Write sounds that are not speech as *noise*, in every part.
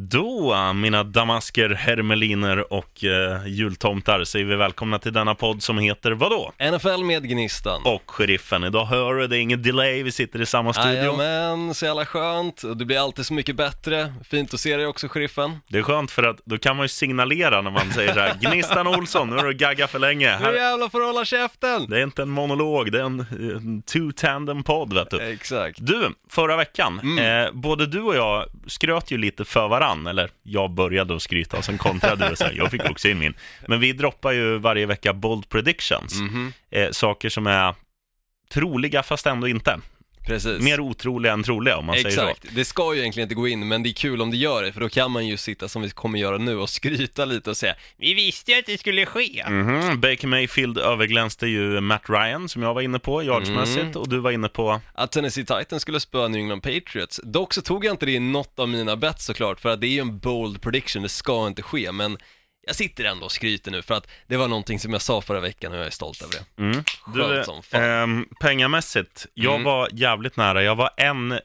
Då, mina damasker, hermeliner och eh, jultomtar, säger vi välkomna till denna podd som heter vadå? NFL med Gnistan. Och Sheriffen. Idag hör du, det är inget delay, vi sitter i samma studio. Jajamän, så jävla skönt. Det blir alltid så mycket bättre. Fint att se dig också, Sheriffen. Det är skönt för att då kan man ju signalera när man säger så här, Gnistan Olsson, nu har du gaggat för länge. Nu jävlar får du hålla käften! det är inte en monolog, det är en, en two-tandem-podd, vet du. Exakt. Du, förra veckan, Mm. eh, både du och jag skröt ju lite för varann, eller jag började att skryta och sen kontrade du och sa jag fick också in min. Men vi droppar ju varje vecka bold predictions, Mhm, eh, saker som är troliga fast ändå inte. Precis. Mer otroliga än troliga om man säger Exakt. Det ska ju egentligen inte gå in, men det är kul om det gör det, för då kan man ju sitta som vi kommer göra nu och skryta lite och säga Vi visste ju att det skulle ske. så. Mhm, Baker Mayfield överglänste ju Matt Ryan som jag var inne på, yardsmässigt, Mm. och du var inne på Att Tennessee Titans skulle spöa New England Patriots. Dock så tog jag inte det i något av mina bets såklart, för att det är ju en bold prediction, det ska inte ske, men jag sitter ändå och skryter nu för att det var någonting som jag sa förra veckan och jag är stolt över det. Mm. Skönt som fan. ehm, pengamässigt, jag Mm. var jävligt nära. Jag var en eh,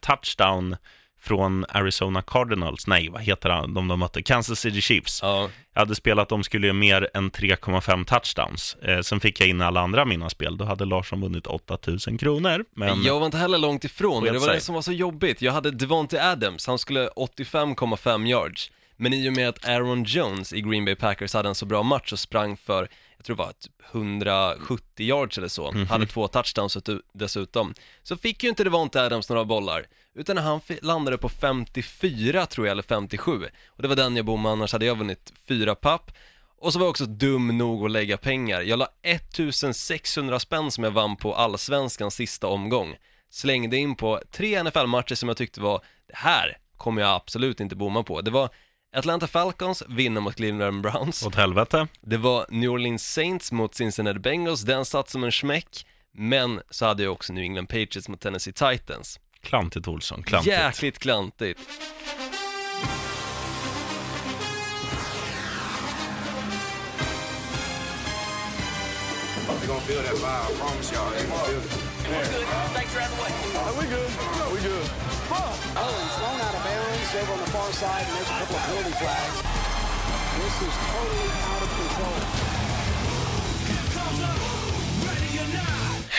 touchdown från Arizona Cardinals, nej vad heter han, de de mötte, Kansas City Chiefs. Ja, Jag hade spelat, de skulle göra mer än 3,5 touchdowns. Eh, sen fick jag in alla andra mina spel, då hade Larsson vunnit 8000 kronor. Men Jag var inte heller långt ifrån, det var sig. det som var så jobbigt. Jag hade Devonte Adams, han skulle 85,5 yards. Men i och med att Aaron Jones i Green Bay Packers hade en så bra match och sprang för, jag tror det var typ 170 yards eller så, Mhm. hade två touchdowns ut- dessutom, så fick ju inte Devonte Adams några bollar, utan han landade på 54 tror jag, eller 57. Och det var den jag bommade, annars hade jag vunnit fyra papp. Och så var jag också dum nog att lägga pengar. Jag la 1600 spänn som jag vann på allsvenskans sista omgång. Slängde in på tre NFL-matcher som jag tyckte var, det här kommer jag absolut inte bomma på. Det var Atlanta Falcons vinner mot Cleveland Browns. åt helvete. Det var New Orleans Saints mot Cincinnati Bengals, den satt som en smäck. Men så hade jag också New England Patriots mot Tennessee Titans. Klantigt Olsson, klantigt. Jäkligt klantigt. Gonna feel that vibe. I promise y'all. They're gonna feel it. we good. we good. Oh, thrown out of bounds over on the far side, and there's a couple of penalty flags. This is totally out of control.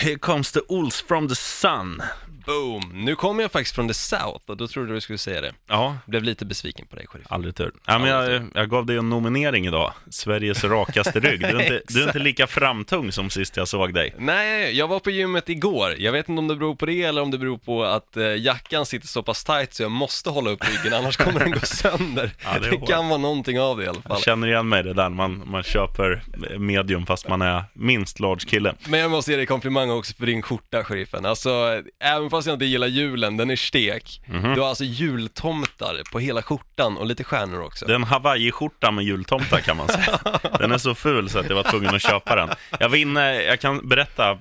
Here comes the Ols from the sun. Boom! Nu kommer jag faktiskt från the South och då trodde du skulle säga det. Ja, Blev lite besviken på dig, Sheriff. aldrig tur. Ja, men jag, jag gav dig en nominering idag, Sveriges rakaste rygg. Du är, inte, du är inte lika framtung som sist jag såg dig. Nej, jag var på gymmet igår. Jag vet inte om det beror på det eller om det beror på att eh, jackan sitter så pass tight så jag måste hålla upp ryggen, annars kommer den gå sönder. *laughs* Ja, det det kan vara någonting av det i alla fall. Jag känner igen mig det där, man, man köper medium fast man är minst large kille. Men jag måste ge dig komplimang också för din skjorta, sheriffen. Alltså, även fast jag inte gillar julen, den är stek. Mhm. Du har alltså jultomtar på hela skjortan och lite stjärnor också. Det är en hawaiiskjorta med jultomtar kan man säga. *laughs* Den är så ful så att jag var tvungen att köpa den. Jag var inne, jag kan berätta,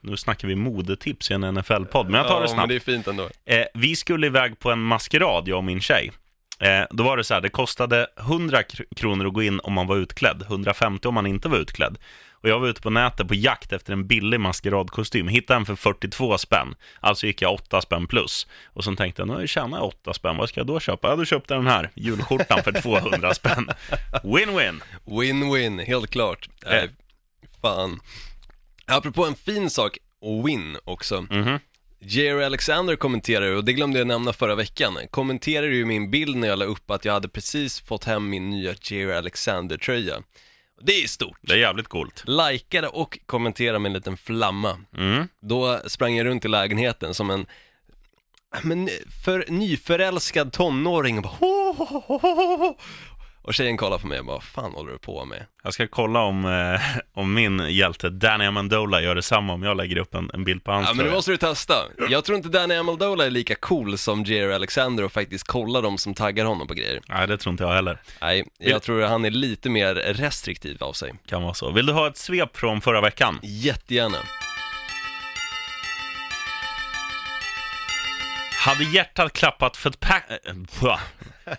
nu snackar vi modetips i en NFL-podd, men jag tar det ja, men snabbt. det är fint ändå. Eh, vi skulle iväg på en maskerad, jag och min tjej. Eh, då var det så här, det kostade 100 kr- kronor att gå in om man var utklädd, 150 om man inte var utklädd. Och jag var ute på nätet på jakt efter en billig maskeradkostym, hittade en för 42 spänn. Alltså gick jag 8 spänn plus. Och så tänkte jag, nu tjänar jag 8 spänn, vad ska jag då köpa? Ja, då köpte jag den här, julskjortan för 200 spänn. *laughs* Win-win! Win-win, helt klart. Eh. Nej, fan. Apropå en fin sak, och win också. Mhm. Jerry Alexander kommenterar och det glömde jag nämna förra veckan, kommenterade ju min bild när jag la upp att jag hade precis fått hem min nya Jerry Alexander-tröja. Det är stort. Det är jävligt coolt. Likade och kommenterade med en liten flamma. Mm. Då sprang jag runt i lägenheten som en men för nyförälskad tonåring och bara "Ho, ho, ho, ho, ho, ho." Och tjejen kollade på mig och bara, vad fan håller du på med? Jag ska kolla om, eh, om min hjälte Danny Amendola gör detsamma om jag lägger upp en, en bild på hans Ja men det måste du testa. Jag tror inte Danny Amendola är lika cool som Jerry Alexander och faktiskt kollar de som taggar honom på grejer. Nej, det tror inte jag heller. Nej, jag tror han är lite mer restriktiv av sig. Kan vara så. Vill du ha ett svep från förra veckan? Jättegärna. Hade hjärtat klappat för ett pack... Äh,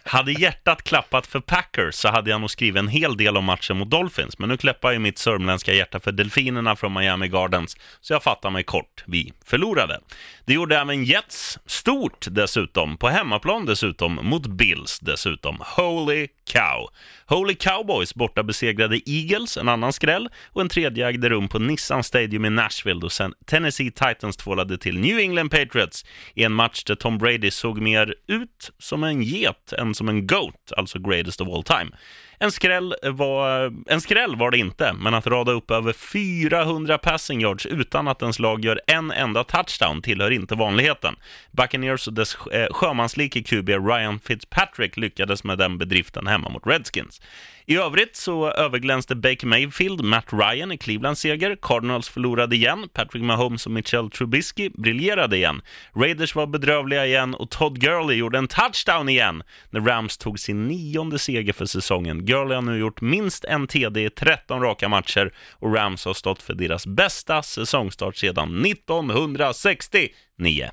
hade hjärtat klappat för Packers så hade jag nog skrivit en hel del om matchen mot Dolphins, men nu klappar ju mitt sörmländska hjärta för Delfinerna från Miami Gardens, så jag fattar mig kort. Vi förlorade. Det gjorde även Jets, stort dessutom, på hemmaplan dessutom, mot Bills dessutom. Holy cow! Holy Cowboys borta besegrade Eagles, en annan skräll, och en tredje ägde rum på Nissan Stadium i Nashville då Tennessee Titans tvålade till New England Patriots i en match där Tom Brady såg mer ut som en get än som en GOAT, alltså greatest of all time. En skräll, var, en skräll var det inte, men att rada upp över 400 passing yards utan att ens lag gör en enda touchdown tillhör inte vanligheten. Buccaneers och dess eh, sjömanslike QB Ryan Fitzpatrick lyckades med den bedriften hemma mot Redskins. I övrigt så överglänste Baker Mayfield Matt Ryan i Clevelands seger. Cardinals förlorade igen. Patrick Mahomes och Mitchell Trubisky briljerade igen. Raiders var bedrövliga igen och Todd Gurley gjorde en touchdown igen när Rams tog sin nionde seger för säsongen. Gurley har nu gjort minst en TD i 13 raka matcher och Rams har stått för deras bästa säsongstart sedan 1969.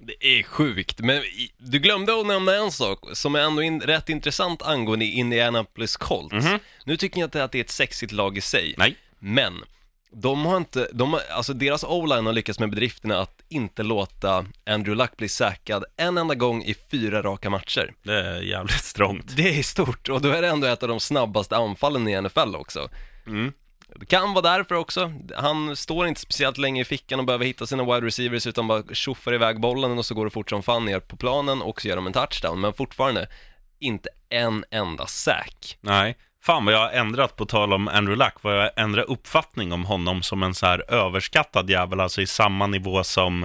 Det är sjukt, men du glömde att nämna en sak som är ändå in, rätt intressant angående Indianapolis Colts. Nu tycker jag inte att det är ett sexigt lag i sig, Nej. men de har inte, de har, alltså deras o-line har lyckats med bedrifterna att inte låta Andrew Luck bli säkrad en enda gång i fyra raka matcher. Det är jävligt strångt. Det är stort och då är det ändå ett av de snabbaste anfallen i NFL också. Mm. Det kan vara därför också. Han står inte speciellt länge i fickan och behöver hitta sina wide receivers utan bara tjoffar iväg bollen och så går det fort som fan ner på planen och så gör de en touchdown. Men fortfarande, inte en enda sack. Nej. Fan vad jag har ändrat, på tal om Andrew Luck, vad jag ändrar uppfattning om honom som en så här överskattad jävel, alltså i samma nivå som,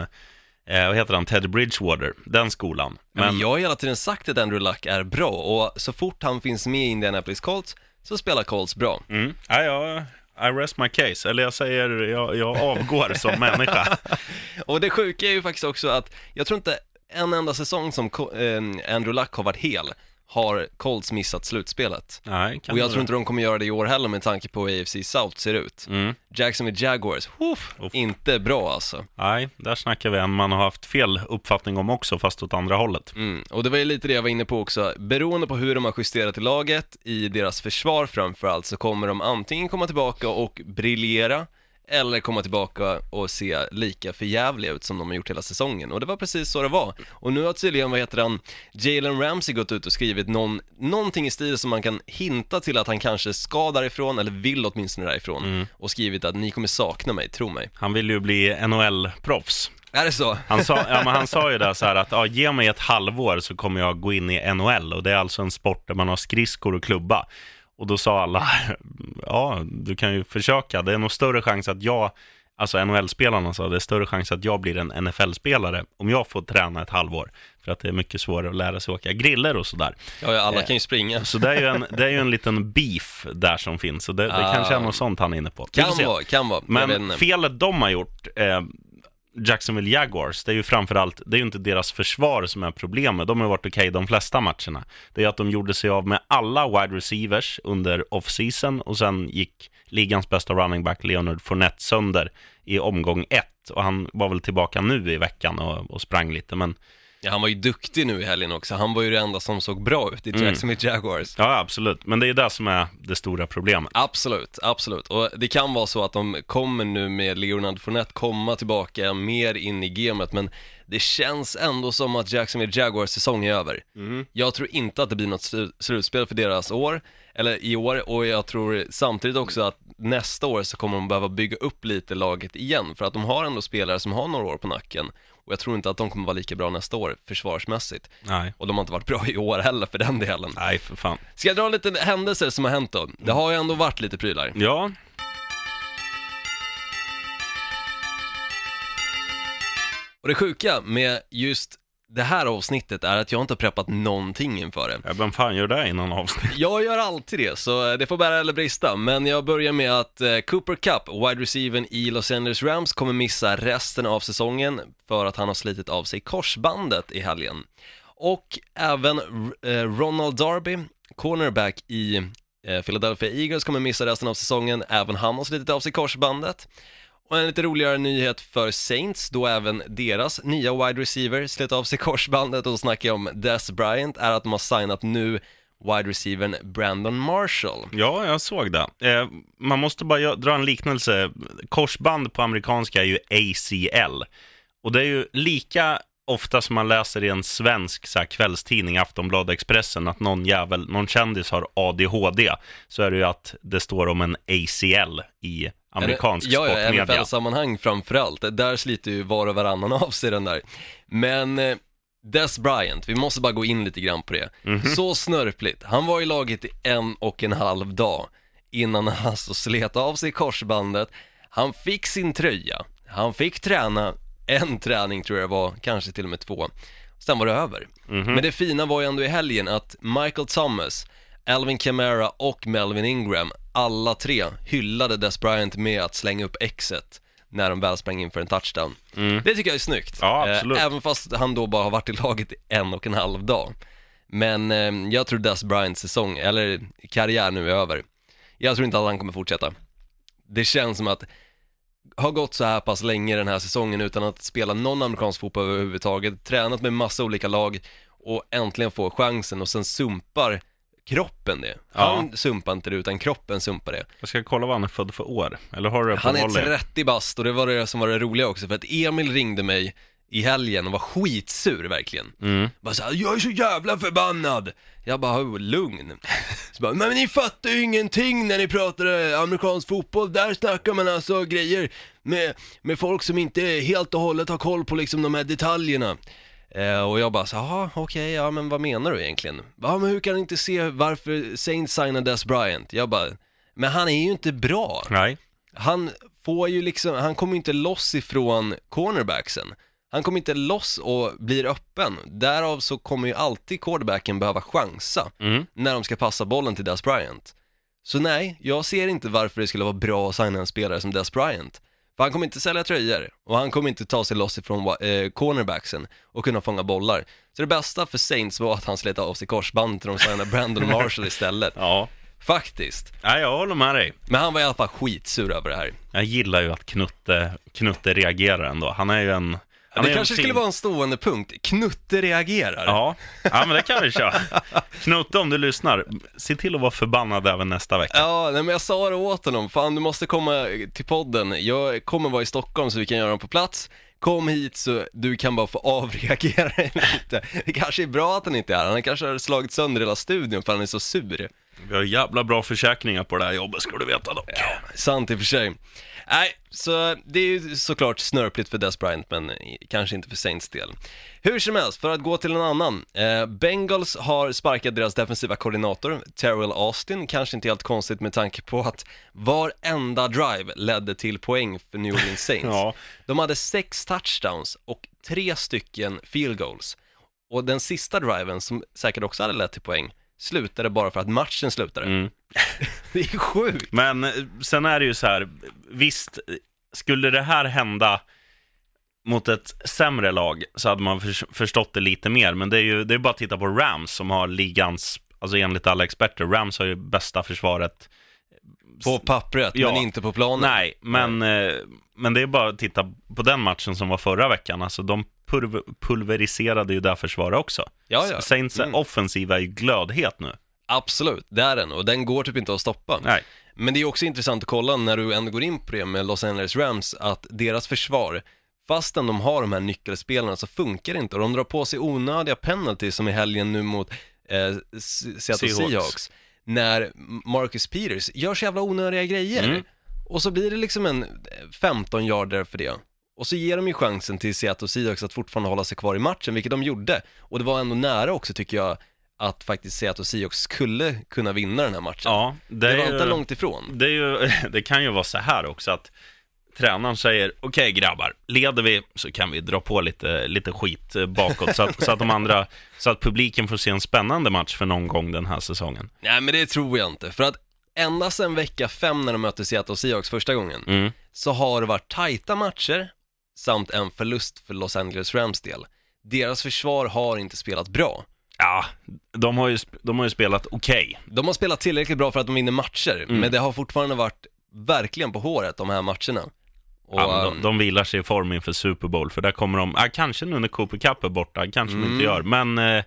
eh, vad heter han, Ted Bridgewater, den skolan. Men, Men, jag har hela tiden sagt att Andrew Luck är bra och så fort han finns med i Indianapolis Colts så spelar Colts bra. mm, ja, jag, I rest my case, eller jag säger, jag, jag avgår som *laughs* människa. Och det sjuka är ju faktiskt också att jag tror inte en enda säsong som eh, Andrew Luck har varit hel har Colts missat slutspelet. Nej, Och jag tror inte de kommer göra det i år heller med tanke på hur AFC South ser ut. Mm. Jacksonville Jaguars, uff, Uff. inte bra alltså. Nej, där snackar vi en man har haft fel uppfattning om också, fast åt andra hållet. Mm. Och det var ju lite det jag var inne på också, beroende på hur de har justerat i laget, i deras försvar framförallt, så kommer de antingen komma tillbaka och briljera, eller komma tillbaka och se lika förjävliga ut som de har gjort hela säsongen. Och det var precis så det var. Och nu har tydligen, vad heter han, Jalen Ramsey gått ut och skrivit någon, någonting i stil som man kan hinta till att han kanske ska därifrån, eller vill åtminstone därifrån, och skrivit att ni kommer sakna mig, tro mig. Han vill ju bli NHL-proffs. Är det så? Han sa, ja, men han sa ju där så här att *laughs* ja, ge mig ett halvår så kommer jag gå in i NHL och det är alltså en sport där man har skridskor och klubba. Och då sa alla, *laughs* ja, du kan ju försöka. Det är nog större chans att jag, alltså NHL-spelarna sa, det är större chans att jag blir en NFL-spelare om jag får träna ett halvår. För att det är mycket svårare att lära sig åka griller och sådär. Ja, ja, alla Eh, kan ju springa. Så det är ju en, det är ju en liten beef där som finns. Så det, det Ah. kanske är något sånt han är inne på. Kan vara, kan vara. Men felet de har gjort, eh, Jacksonville Jaguars, det är ju framförallt, det är ju inte deras försvar som är problemet. De har varit okej de flesta matcherna. Det är att de gjorde sig av med alla wide receivers under off-season och sen gick ligans bästa running back Leonard Fournette sönder i omgång ett. Och han var väl tillbaka nu i veckan och, och sprang lite, men Ja, han var ju duktig nu i helgen också. Han var ju det enda som såg bra ut i Mm. Jacksonville Jaguars. ja, absolut. Men det är ju det som är det stora problemet. Absolut, absolut. Och det kan vara så att de kommer nu med Leonard Fournette komma tillbaka mer in i gamet, men det känns ändå som att Jacksonville Jaguars säsong är över. Jag tror inte att det blir något slu- slutspel för deras år, eller i år, och jag tror samtidigt också att nästa år så kommer de behöva bygga upp lite laget igen, för att de har ändå spelare som har några år på nacken. Och jag tror inte att de kommer vara lika bra nästa år, försvarsmässigt. Nej. Och de har inte varit bra i år heller för den delen. Nej, för fan. Ska jag dra lite händelser som har hänt då? Det har ju ändå varit lite prylar. Ja, Och det sjuka med just det här avsnittet är att jag inte har preppat någonting inför det. ja, vem fan gör det innan avsnitt? *laughs* Jag gör alltid det, så eh, det får bära eller brista. Men jag börjar med att eh, Cooper Cup, wide receivern i Los Angeles Rams, kommer missa resten av säsongen för att han har slitit av sig korsbandet i helgen. Och även eh, Ronald Darby, cornerback i Philadelphia Eagles, kommer missa resten av säsongen. Även han har slitit av sig korsbandet. Och en lite roligare nyhet för Saints, då även deras nya wide receiver slet av sig korsbandet och då snackar jag om Des Bryant, är att de har signat nu wide receivern Brandon Marshall. Ja, jag såg det. Eh, man måste bara dra en liknelse. Korsband på amerikanska är ju ACL. Och det är ju lika ofta som man läser i en svensk så här, kvällstidning, Aftonbladet Expressen, att någon jävel, någon kändis har ADHD, så är det ju att det står om en ACL i amerikansk ja, ja, sportmedia. NFL-sammanhang framförallt. Där sliter ju var och varannan av sig den där. Men eh, Des Bryant, vi måste bara gå in lite grann på det. Mhm. Så snörpligt. Han var i laget i en och en halv dag innan han alltså slet av sig korsbandet. Han fick sin tröja, han fick träna en träning tror jag var, kanske till och med två. Sen var det över. Mhm. Men det fina var ju ändå i helgen att Michael Thomas, Alvin Kamara och Melvin Ingram, alla tre hyllade Des Bryant med att slänga upp exet när de väl sprang in för en touchdown. Det tycker jag är snyggt. Mm. Ja, absolut. Eh, Även fast han då bara har varit i laget en och en halv dag. Men eh, jag tror Des Bryants säsong, eller karriär nu är över. Jag tror inte att han kommer fortsätta. Det känns som att har gått så här pass länge den här säsongen utan att spela någon amerikansk fotboll överhuvudtaget, tränat med massa olika lag och äntligen får chansen och sen sumpar kroppen det. Han sumpar inte det utan kroppen sumpar det. Jag ska kolla vad han är född för år. Eller har du det på Han är volley? 30 bast och det var det som var det roliga också för att Emil ringde mig i helgen och var skitsur verkligen. Mm. Bara såhär, jag är så jävla förbannad! Jag bara, "Oh, lugn. Så bara, men ni fattar ju ingenting när ni pratar eh, amerikansk fotboll, där snackar man alltså grejer med, med folk som inte helt och hållet har koll på liksom de här detaljerna. Eh, och jag bara så jaha okej, ja men vad menar du egentligen? Ja men hur kan du inte se varför Saints signade Des Bryant? Jag bara, men han är ju inte bra Nej. han får ju liksom, han kommer inte loss ifrån cornerbacksen. Han kommer inte loss och blir öppen. Därav så kommer ju alltid quarterbacken behöva chansa Mm. när de ska passa bollen till Des Bryant. Så nej, jag ser inte varför det skulle vara bra att signa en spelare som Des Bryant. För han kommer inte sälja tröjor och han kommer inte ta sig loss ifrån eh, cornerbacksen och kunna fånga bollar. Så det bästa för Saints var att han slet av sig korsbandet och de signade Brandon *laughs* Marshall istället. Ja. Faktiskt. Nej, jag håller med dig. Men han var i alla fall skitsur över det här. Jag gillar ju att Knutte, Knutte reagerar ändå. Han är ju en... Han det kanske fin- skulle vara en stående punkt. Knutte reagerar. Ja. ja, men det kan vi köra. Knutte, om du lyssnar, se till att vara förbannad även nästa vecka. Ja, nej, men jag sa det åt honom. Fan, du måste komma till podden. Jag kommer vara i Stockholm så vi kan göra den på plats. Kom hit så du kan bara få *laughs* avreagera dig lite. Det kanske är bra att han inte är här. Han kanske har slagit sönder hela studion för han är så sur. Vi har jävla bra försäkringar på det här jobbet, ska du veta dock. Sant i och för sig. Nej, så det är ju såklart snörpligt för Des Bryant, men kanske inte för Saints del. Hur som helst, för att gå till en annan. Eh, Bengals har sparkat deras defensiva koordinator, Terrell Austin, kanske inte helt konstigt med tanke på att varenda drive ledde till poäng för New Orleans *laughs* Saints. Ja. De hade sex touchdowns och tre stycken field goals. Och den sista driven, som säkert också hade lett till poäng, slutade bara för att matchen slutade. Mm. *laughs* Det är sjukt. Men eh, sen är det ju så här, visst, skulle det här hända mot ett sämre lag så hade man förs- förstått det lite mer. Men det är ju det är bara att titta på Rams som har ligans, alltså enligt alla experter, Rams har ju bästa försvaret. På pappret, Ja. men inte på planen. Nej, men, eh, men det är bara att titta på den matchen som var förra veckan. Alltså de pulver, pulveriserade ju det försvaret också. Ja, ja. Saints Mm. offensiva är ju glödhet nu. Absolut, det är den och den går typ inte att stoppa. Nej. Men det är också intressant att kolla när du ändå går in på det med Los Angeles Rams, att deras försvar, fastän de har de här nyckelspelarna så funkar det inte och de drar på sig onödiga penalties som i helgen nu mot eh, Seattle Seahawks. Seahawks. När Marcus Peters gör så jävla onödiga grejer. Mm. Och så blir det liksom en eh, 15 yarder för det. Och så ger de ju chansen till Seattle Seahawks att fortfarande hålla sig kvar i matchen, vilket de gjorde. Och det var ändå nära också tycker jag, att faktiskt Seattle Seahawks skulle kunna vinna den här matchen. Ja, det, det var ju... inte långt ifrån. det, ju, *laughs* det kan ju vara så här också att tränaren säger okej grabbar, leder vi så kan vi dra på lite, lite skit eh, bakåt så att, så att de andra, så att publiken får se en spännande match för någon gång den här säsongen. Nej men det tror jag inte, för att ända sedan vecka fem när de mötte Seattle Seahawks första gången, Mm. så har det varit tajta matcher samt en förlust för Los Angeles Rams del. Deras försvar har inte spelat bra. Ja, de har ju, de har ju spelat okej. De har spelat tillräckligt bra för att de vinner matcher, Mm. men det har fortfarande varit verkligen på håret de här matcherna. Och, ja, de, de vilar sig i form inför Super Bowl, för där kommer de, ja, kanske nu när Cooper Cup är borta, kanske de Mm. inte gör, men eh,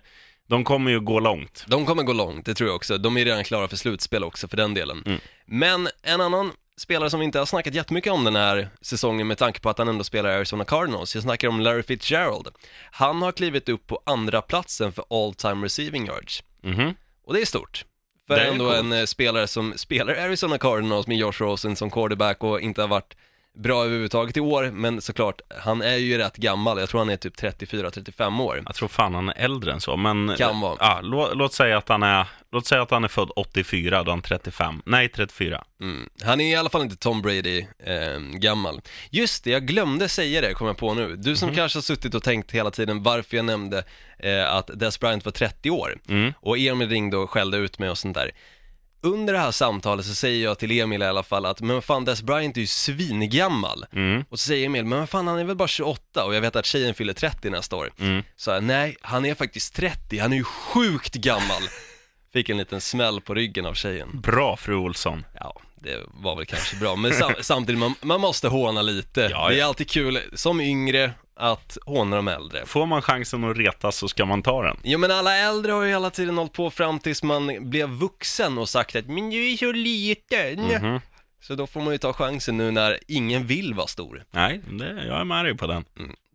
de kommer ju gå långt. De kommer gå långt, det tror jag också. De är redan klara för slutspel också för den delen. Mm. Men en annan spelare som vi inte har snackat jättemycket om den här säsongen med tanke på att han ändå spelar i Arizona Cardinals. Jag snackar om Larry Fitzgerald. Han har klivit upp på andra platsen för all time receiving yards. Mhm. Och det är stort. För Det är ändå coolt. en eh, spelare som spelar Arizona Cardinals med Josh Rosen som quarterback och inte har varit bra överhuvudtaget i år, men såklart, han är ju rätt gammal. Jag tror han är typ 34-35 år. Jag tror fan han är äldre än så, men Kan vara. Ja, lå, låt, säga att han är, låt säga att han är född 84, då är han 35. Nej, 34. Mm. Han är i alla fall inte Tom Brady eh, gammal. Just det, jag glömde säga det, kom jag på nu. Du som Mhm. kanske har suttit och tänkt hela tiden varför jag nämnde eh, att Des Bryant var 30 år. Mm. Och Emil ringde och skällde ut mig och sånt där. Under det här samtalet så säger jag till Emil i alla fall att, men fan Des Bryant är ju svingammal. Mm. Och så säger Emil, men fan han är väl bara 28 och jag vet att tjejen fyller 30 nästa år. Mm. Så jag, nej, han är faktiskt 30, han är ju sjukt gammal. *laughs* Fick en liten smäll på ryggen av tjejen. Bra, fru Olsson. Ja, det var väl kanske bra, men sam *laughs* samtidigt, man, man måste håna lite. Ja, Det är ja. alltid kul, som yngre, att håna de äldre. Får man chansen att retas så ska man ta den. Jo men alla äldre har ju hela tiden hållit på fram tills man blev vuxen och sagt att men du är så liten. Mhm. Så då får man ju ta chansen nu när ingen vill vara stor. Nej, det, jag är med dig på den.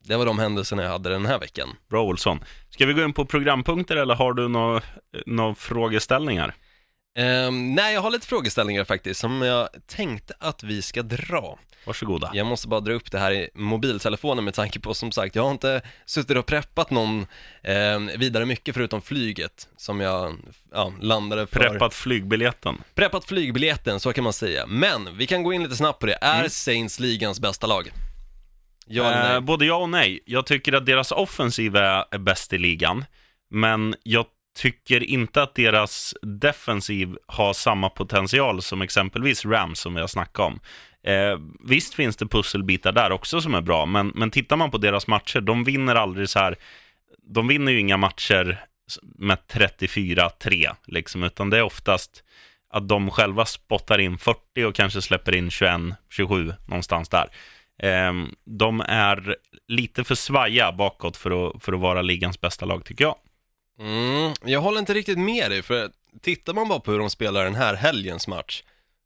Det var de händelserna jag hade den här veckan. Bra Olsson. Ska vi gå in på programpunkter eller har du några nå frågeställningar? Ehm, nej, jag har lite frågeställningar faktiskt som jag tänkte att vi ska dra. Varsågoda. Jag måste bara dra upp det här i mobiltelefonen med tanke på som sagt, jag har inte suttit och preppat någon eh, vidare mycket förutom flyget som jag ja, landade för. Preppat flygbiljetten. Preppat flygbiljetten, så kan man säga. Men vi kan gå in lite snabbt på det. Är Saints ligans bästa lag? Ja Eh, både ja och nej. Jag tycker att deras offensiv är bäst i ligan, men jag tycker inte att deras defensiv har samma potential som exempelvis Rams som vi har snackat om. Eh, visst finns det pusselbitar där också som är bra, men, men tittar man på deras matcher, de vinner aldrig så här, de vinner ju inga matcher med 34-3, liksom, utan det är oftast att de själva spottar in 40 och kanske släpper in 21-27 någonstans där. Eh, de är lite för svaja bakåt för att, för att vara ligans bästa lag, tycker jag. Mm, jag håller inte riktigt med dig, för tittar man bara på hur de spelar den här helgens match,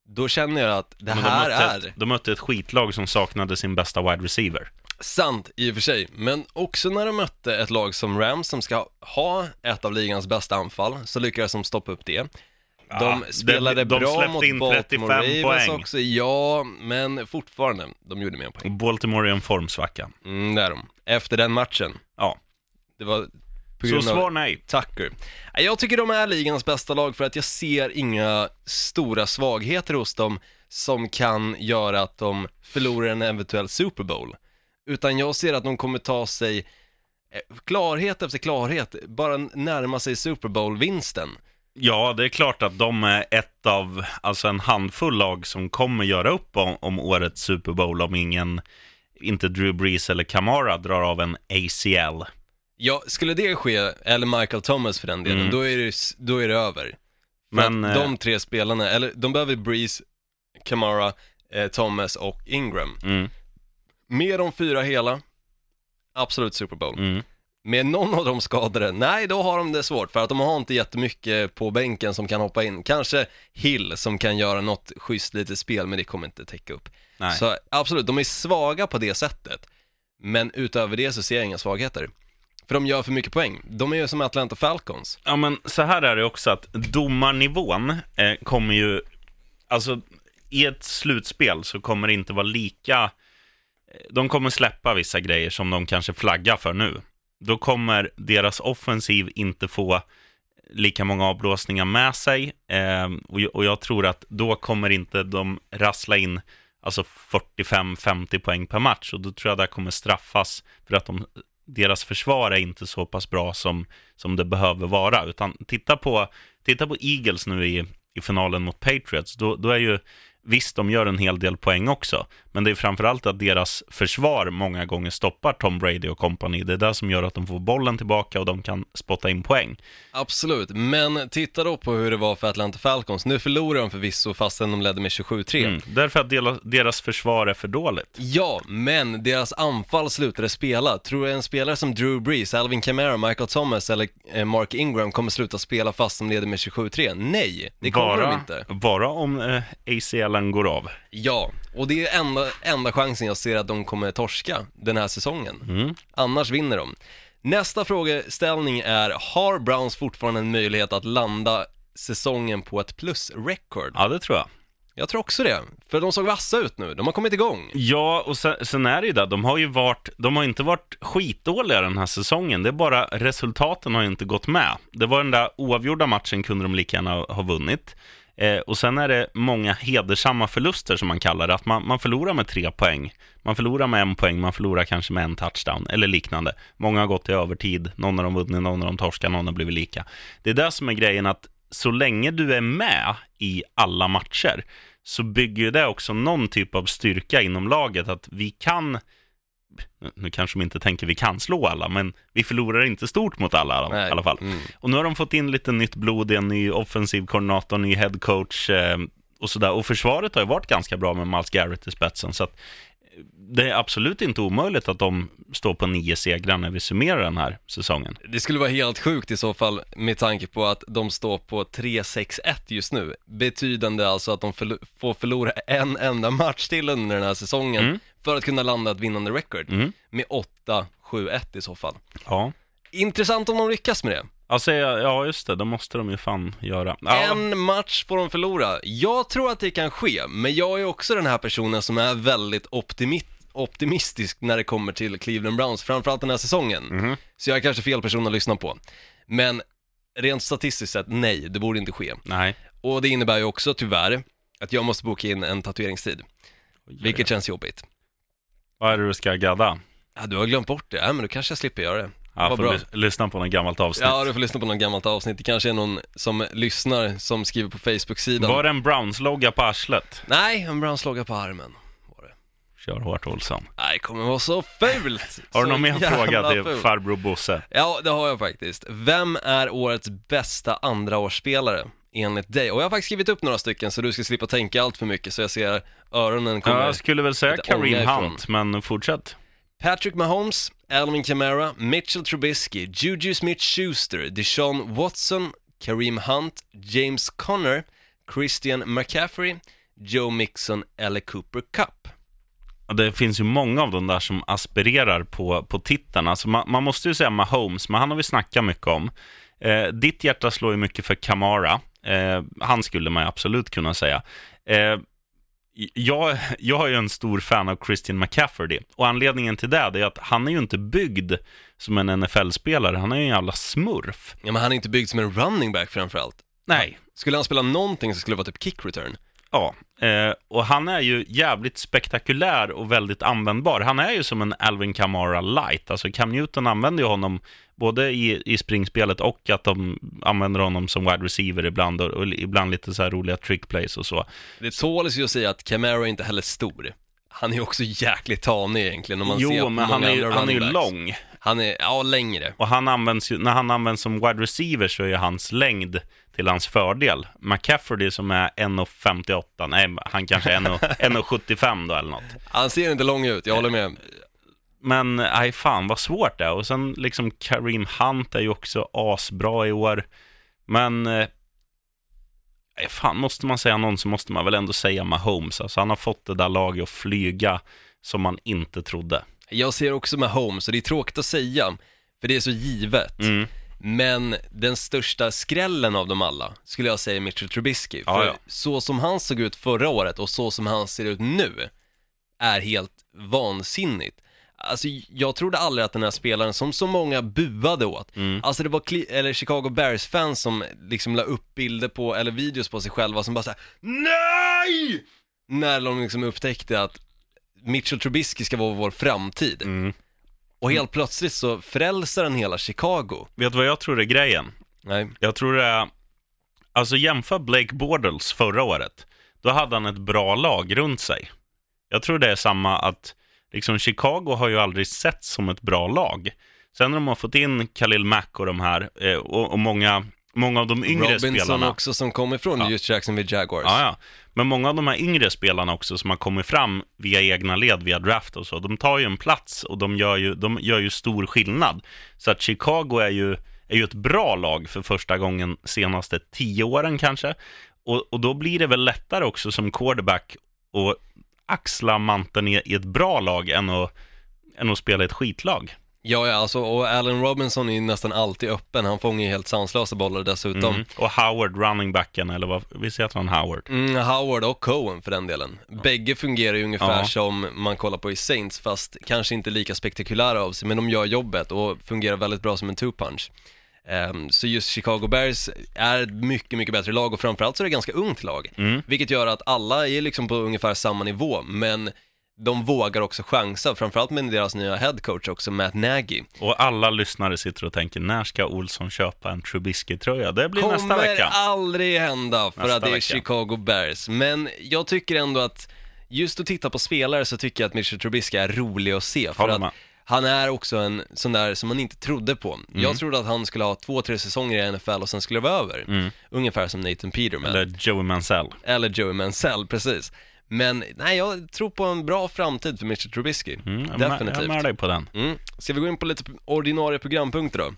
då känner jag att det Men här de, mötte är ett, de mötte ett skitlag som saknade sin bästa wide receiver. sant i och för sig, men också när de mötte ett lag som Rams som ska ha ett av ligans bästa anfall, så lyckades de stoppa upp det. De Ja, spelade de bra släppte mot in Baltimore 35 Ravens poäng. också, ja, men fortfarande, de gjorde mer poäng. Baltimore är en formsvacka. Mm, det är de. Efter den matchen. Ja. Det var Så svar nej. Tucker. Jag tycker de är ligans bästa lag för att jag ser inga stora svagheter hos dem som kan göra att de förlorar en eventuell Super Bowl. Utan jag ser att de kommer ta sig eh, klarhet efter klarhet, bara närma sig Super Bowl-vinsten. Ja, det är klart att de är ett av, alltså en handfull lag som kommer göra upp om, om årets Super Bowl om ingen, inte Drew Brees eller Kamara drar av en ACL. Ja, skulle det ske, eller Michael Thomas för den delen, Mm. då, är det, då är det över. För Men, att eh, de tre spelarna, eller de behöver Breeze, Kamara, eh, Thomas och Ingram. Mm, Med de fyra hela, absolut Super Bowl. mm. Med någon av de skadade, nej då har de det svårt för att de har inte jättemycket på bänken som kan hoppa in. Kanske Hill som kan göra något schysst litet spel men det kommer inte täcka upp. Nej. Så absolut, de är svaga på det sättet. Men utöver det så ser jag inga svagheter. För de gör för mycket poäng. De är ju som Atlanta Falcons. Ja, men så här är det också att domarnivån eh, kommer ju, alltså i ett slutspel så kommer det inte vara lika, eh, de kommer släppa vissa grejer som de kanske flaggar för nu. Då kommer deras offensiv inte få lika många avblåsningar med sig eh, och, och jag tror att då kommer inte de rassla in alltså 45-50 poäng per match och då tror jag det kommer straffas för att de, deras försvar är inte så pass bra som, som det behöver vara. Utan titta på, titta på Eagles nu i, i finalen mot Patriots. Då, då är ju Visst, de gör en hel del poäng också, men det är framförallt att deras försvar många gånger stoppar Tom Brady och company. Det är det som gör att de får bollen tillbaka och de kan spotta in poäng. Absolut, men titta då på hur det var för Atlanta Falcons. Nu förlorar de förvisso fastän de ledde med 27-3. Mm. Därför att deras, försvar är för dåligt. Ja, men deras anfall slutade spela. Tror du en spelare som Drew Brees, Alvin Kamara, Michael Thomas eller eh, Mark Ingram kommer sluta spela fast de leder med 27-3? Nej, det kommer bara, de inte. Bara om eh, ACLen går av. Ja, och det är enda, enda chansen jag ser att de kommer torska den här säsongen. Mm. Annars vinner de. Nästa frågeställning är, har Browns fortfarande en möjlighet att landa säsongen på ett plus-record? Ja, det tror jag. Jag tror också det, för de såg vassa ut nu, de har kommit igång. Ja, och sen, sen är det ju det, de har ju varit, de har inte varit skitdåliga den här säsongen, det är bara resultaten har ju inte gått med. Det var den där oavgjorda matchen kunde de lika gärna ha vunnit. Eh, och sen är det många hedersamma förluster som man kallar det, att man, man förlorar med tre poäng. Man förlorar med en poäng, man förlorar kanske med en touchdown eller liknande. Många har gått i övertid, någon har de vunnit, någon har de torskat, någon har blivit lika. Det är det som är grejen, att så länge du är med i alla matcher så bygger ju det också någon typ av styrka inom laget, att vi kan nu kanske de inte tänker vi kan slå alla, men vi förlorar inte stort mot alla Nej. i alla fall. Mm. Och nu har de fått in lite nytt blod i en ny offensiv koordinator, ny headcoach eh, och sådär. Och försvaret har ju varit ganska bra med Miles Garrett i spetsen, så att det är absolut inte omöjligt att de står på nio segrar när vi summerar den här säsongen. Det skulle vara helt sjukt i så fall med tanke på att de står på 3-6-1 just nu. Betydande alltså att de förlo- får förlora en enda match till under den här säsongen Mm. för att kunna landa ett vinnande record Mm. med 8-7-1 i så fall. Ja. Intressant om de lyckas med det. Alltså, ja, just det, det måste de ju fan göra. Ja, En match får de förlora. Jag tror att det kan ske, men jag är också den här personen som är väldigt optimi- optimistisk när det kommer till Cleveland Browns, framförallt den här säsongen. Mhm. Så jag är kanske fel person att lyssna på. Men rent statistiskt sett, nej, det borde inte ske. nej. Och det innebär ju också tyvärr att jag måste boka in en tatueringstid, vilket känns jobbigt. Vad är det du ska gadda? Ja, du har glömt bort det, ja, men då kanske jag slipper göra det. Ja, får lys- lyssna på något gammalt avsnitt. Ja, du får lyssna på något gammalt avsnitt. Det kanske är någon som lyssnar som skriver på Facebook-sidan. Var det en Browns-logga på arslet? Nej, en Browns logga på armen. Var det. Kör hårt, Olsson. Nej, det kommer vara så fult! *laughs* Har du någon mer fråga till fult. farbror Bosse? Ja, det har jag faktiskt. Vem är årets bästa andraårsspelare enligt dig? Och jag har faktiskt skrivit upp några stycken så du ska slippa tänka allt för mycket så jag ser öronen kommer. Ja, jag skulle väl säga Kareem. Hunt, men fortsätt. Patrick Mahomes, Alvin Kamara, Mitchell Trubisky, Juju Smith-Schuster, Deshaun Watson, Kareem Hunt, James Conner, Christian McCaffrey, Joe Mixon eller Cooper Cup. Det finns ju många av de där som aspirerar på, på titeln. Alltså man, man måste ju säga Mahomes, men han har vi snackat mycket om. Eh, ditt hjärta slår ju mycket för Kamara. Eh, han skulle man ju absolut kunna säga. Eh, jag, jag är en stor fan av Christian McCaffrey och anledningen till det är att han är ju inte byggd som en NFL-spelare, han är ju en jävla smurf. Ja, men han är inte byggd som en running back framförallt. Nej, Skulle han spela någonting så skulle det vara typ kick return. Ja, eh, och han är ju jävligt spektakulär och väldigt användbar. Han är ju som en Alvin Kamara light. Alltså Cam Newton använder ju honom både i, i springspelet och att de använder honom som wide receiver ibland och, och ibland lite så här roliga trick plays och så. Det tåls ju att säga att Camaro är inte heller stor. Han är ju också jäkligt tanig egentligen om man ser Jo, men han är, ju- han är ju lång. Han är, ja, längre. Och han används ju, när han används som wide receiver så är ju hans längd till hans fördel. McCaffrey som är 1,58, nej han kanske är 1,- 1,75 *laughs* då eller något. Han ser inte lång ut, jag håller med. Men nej, fan vad svårt det är. Och sen liksom Kareem Hunt är ju också asbra i år. Men eh, nej, fan, måste man säga någon så måste man väl ändå säga Mahomes. Alltså han har fått det där laget att flyga som man inte trodde. Jag ser också med Holmes, och det är tråkigt att säga, för det är så givet. Mm. Men den största skrällen av dem alla skulle jag säga är Mitchell Trubisky. För ja. så som han såg ut förra året och så som han ser ut nu är helt vansinnigt. Alltså jag trodde aldrig att den här spelaren som så många buade åt, Mm. alltså det var Cle- eller Chicago Bears-fans som liksom la upp bilder på, eller videos på sig själva som bara såhär NEJ! När de liksom upptäckte att Mitchell Trubisky ska vara vår framtid. Mm. Och helt plötsligt så frälsar den hela Chicago. Vet du vad jag tror är grejen? Nej. Jag tror det är, alltså jämför Blake Bortles förra året. då hade han ett bra lag runt sig. Jag tror det är samma att liksom Chicago har ju aldrig sett som ett bra lag. Sen när de har fått in Khalil Mack och de här, eh, och, och många, många av de yngre Robinson spelarna. också som kommer från Ja. just Jacksonville Jaguars. Ja, ja. Men många av de här yngre spelarna också som har kommit fram via egna led, via draft och så, de tar ju en plats och de gör ju, de gör ju stor skillnad. Så att Chicago är ju, är ju ett bra lag för första gången senaste tio åren kanske. Och, och då blir det väl lättare också som quarterback att axla manteln i, i ett bra lag än att, än att spela i ett skitlag. Ja, ja, alltså, och Allen Robinson är ju nästan alltid öppen. Han fångar ju helt sanslösa bollar dessutom. Mm. Och Howard, running backen, eller vad, visst heter han Howard? Mm, Howard och Cohen för den delen. Bägge fungerar ju ungefär Ja. som man kollar på i Saints, fast kanske inte lika spektakulära av sig, men de gör jobbet och fungerar väldigt bra som en two-punch. Ehm, så just Chicago Bears är ett mycket, mycket bättre lag och framförallt så är det ett ganska ungt lag. Mm. Vilket gör att alla är liksom på ungefär samma nivå, men de vågar också chansa, framförallt med deras nya headcoach också, Matt Nagy. Och alla lyssnare sitter och tänker, när ska Olsson köpa en Trubisky-tröja? Det blir Kommer nästa vecka. aldrig hända för Nästa att det är vecka. Chicago Bears. Men jag tycker ändå att just att titta på spelare så tycker jag att Mitchell Trubisky är rolig att se. För att. Han är också en sån där som man inte trodde på. Mm. Jag trodde att han skulle ha två, tre säsonger i NFL och sen skulle det vara över. Ungefär som Nathan Peterman. Mm. Eller Joey Mansell. Eller Joey Mansell, precis. Men nej, jag tror på en bra framtid för Mitchell Trubisky. Mm, jag är med- Jag är Definitivt. med dig på den. Mm. Ska vi gå in på lite ordinarie programpunkter då?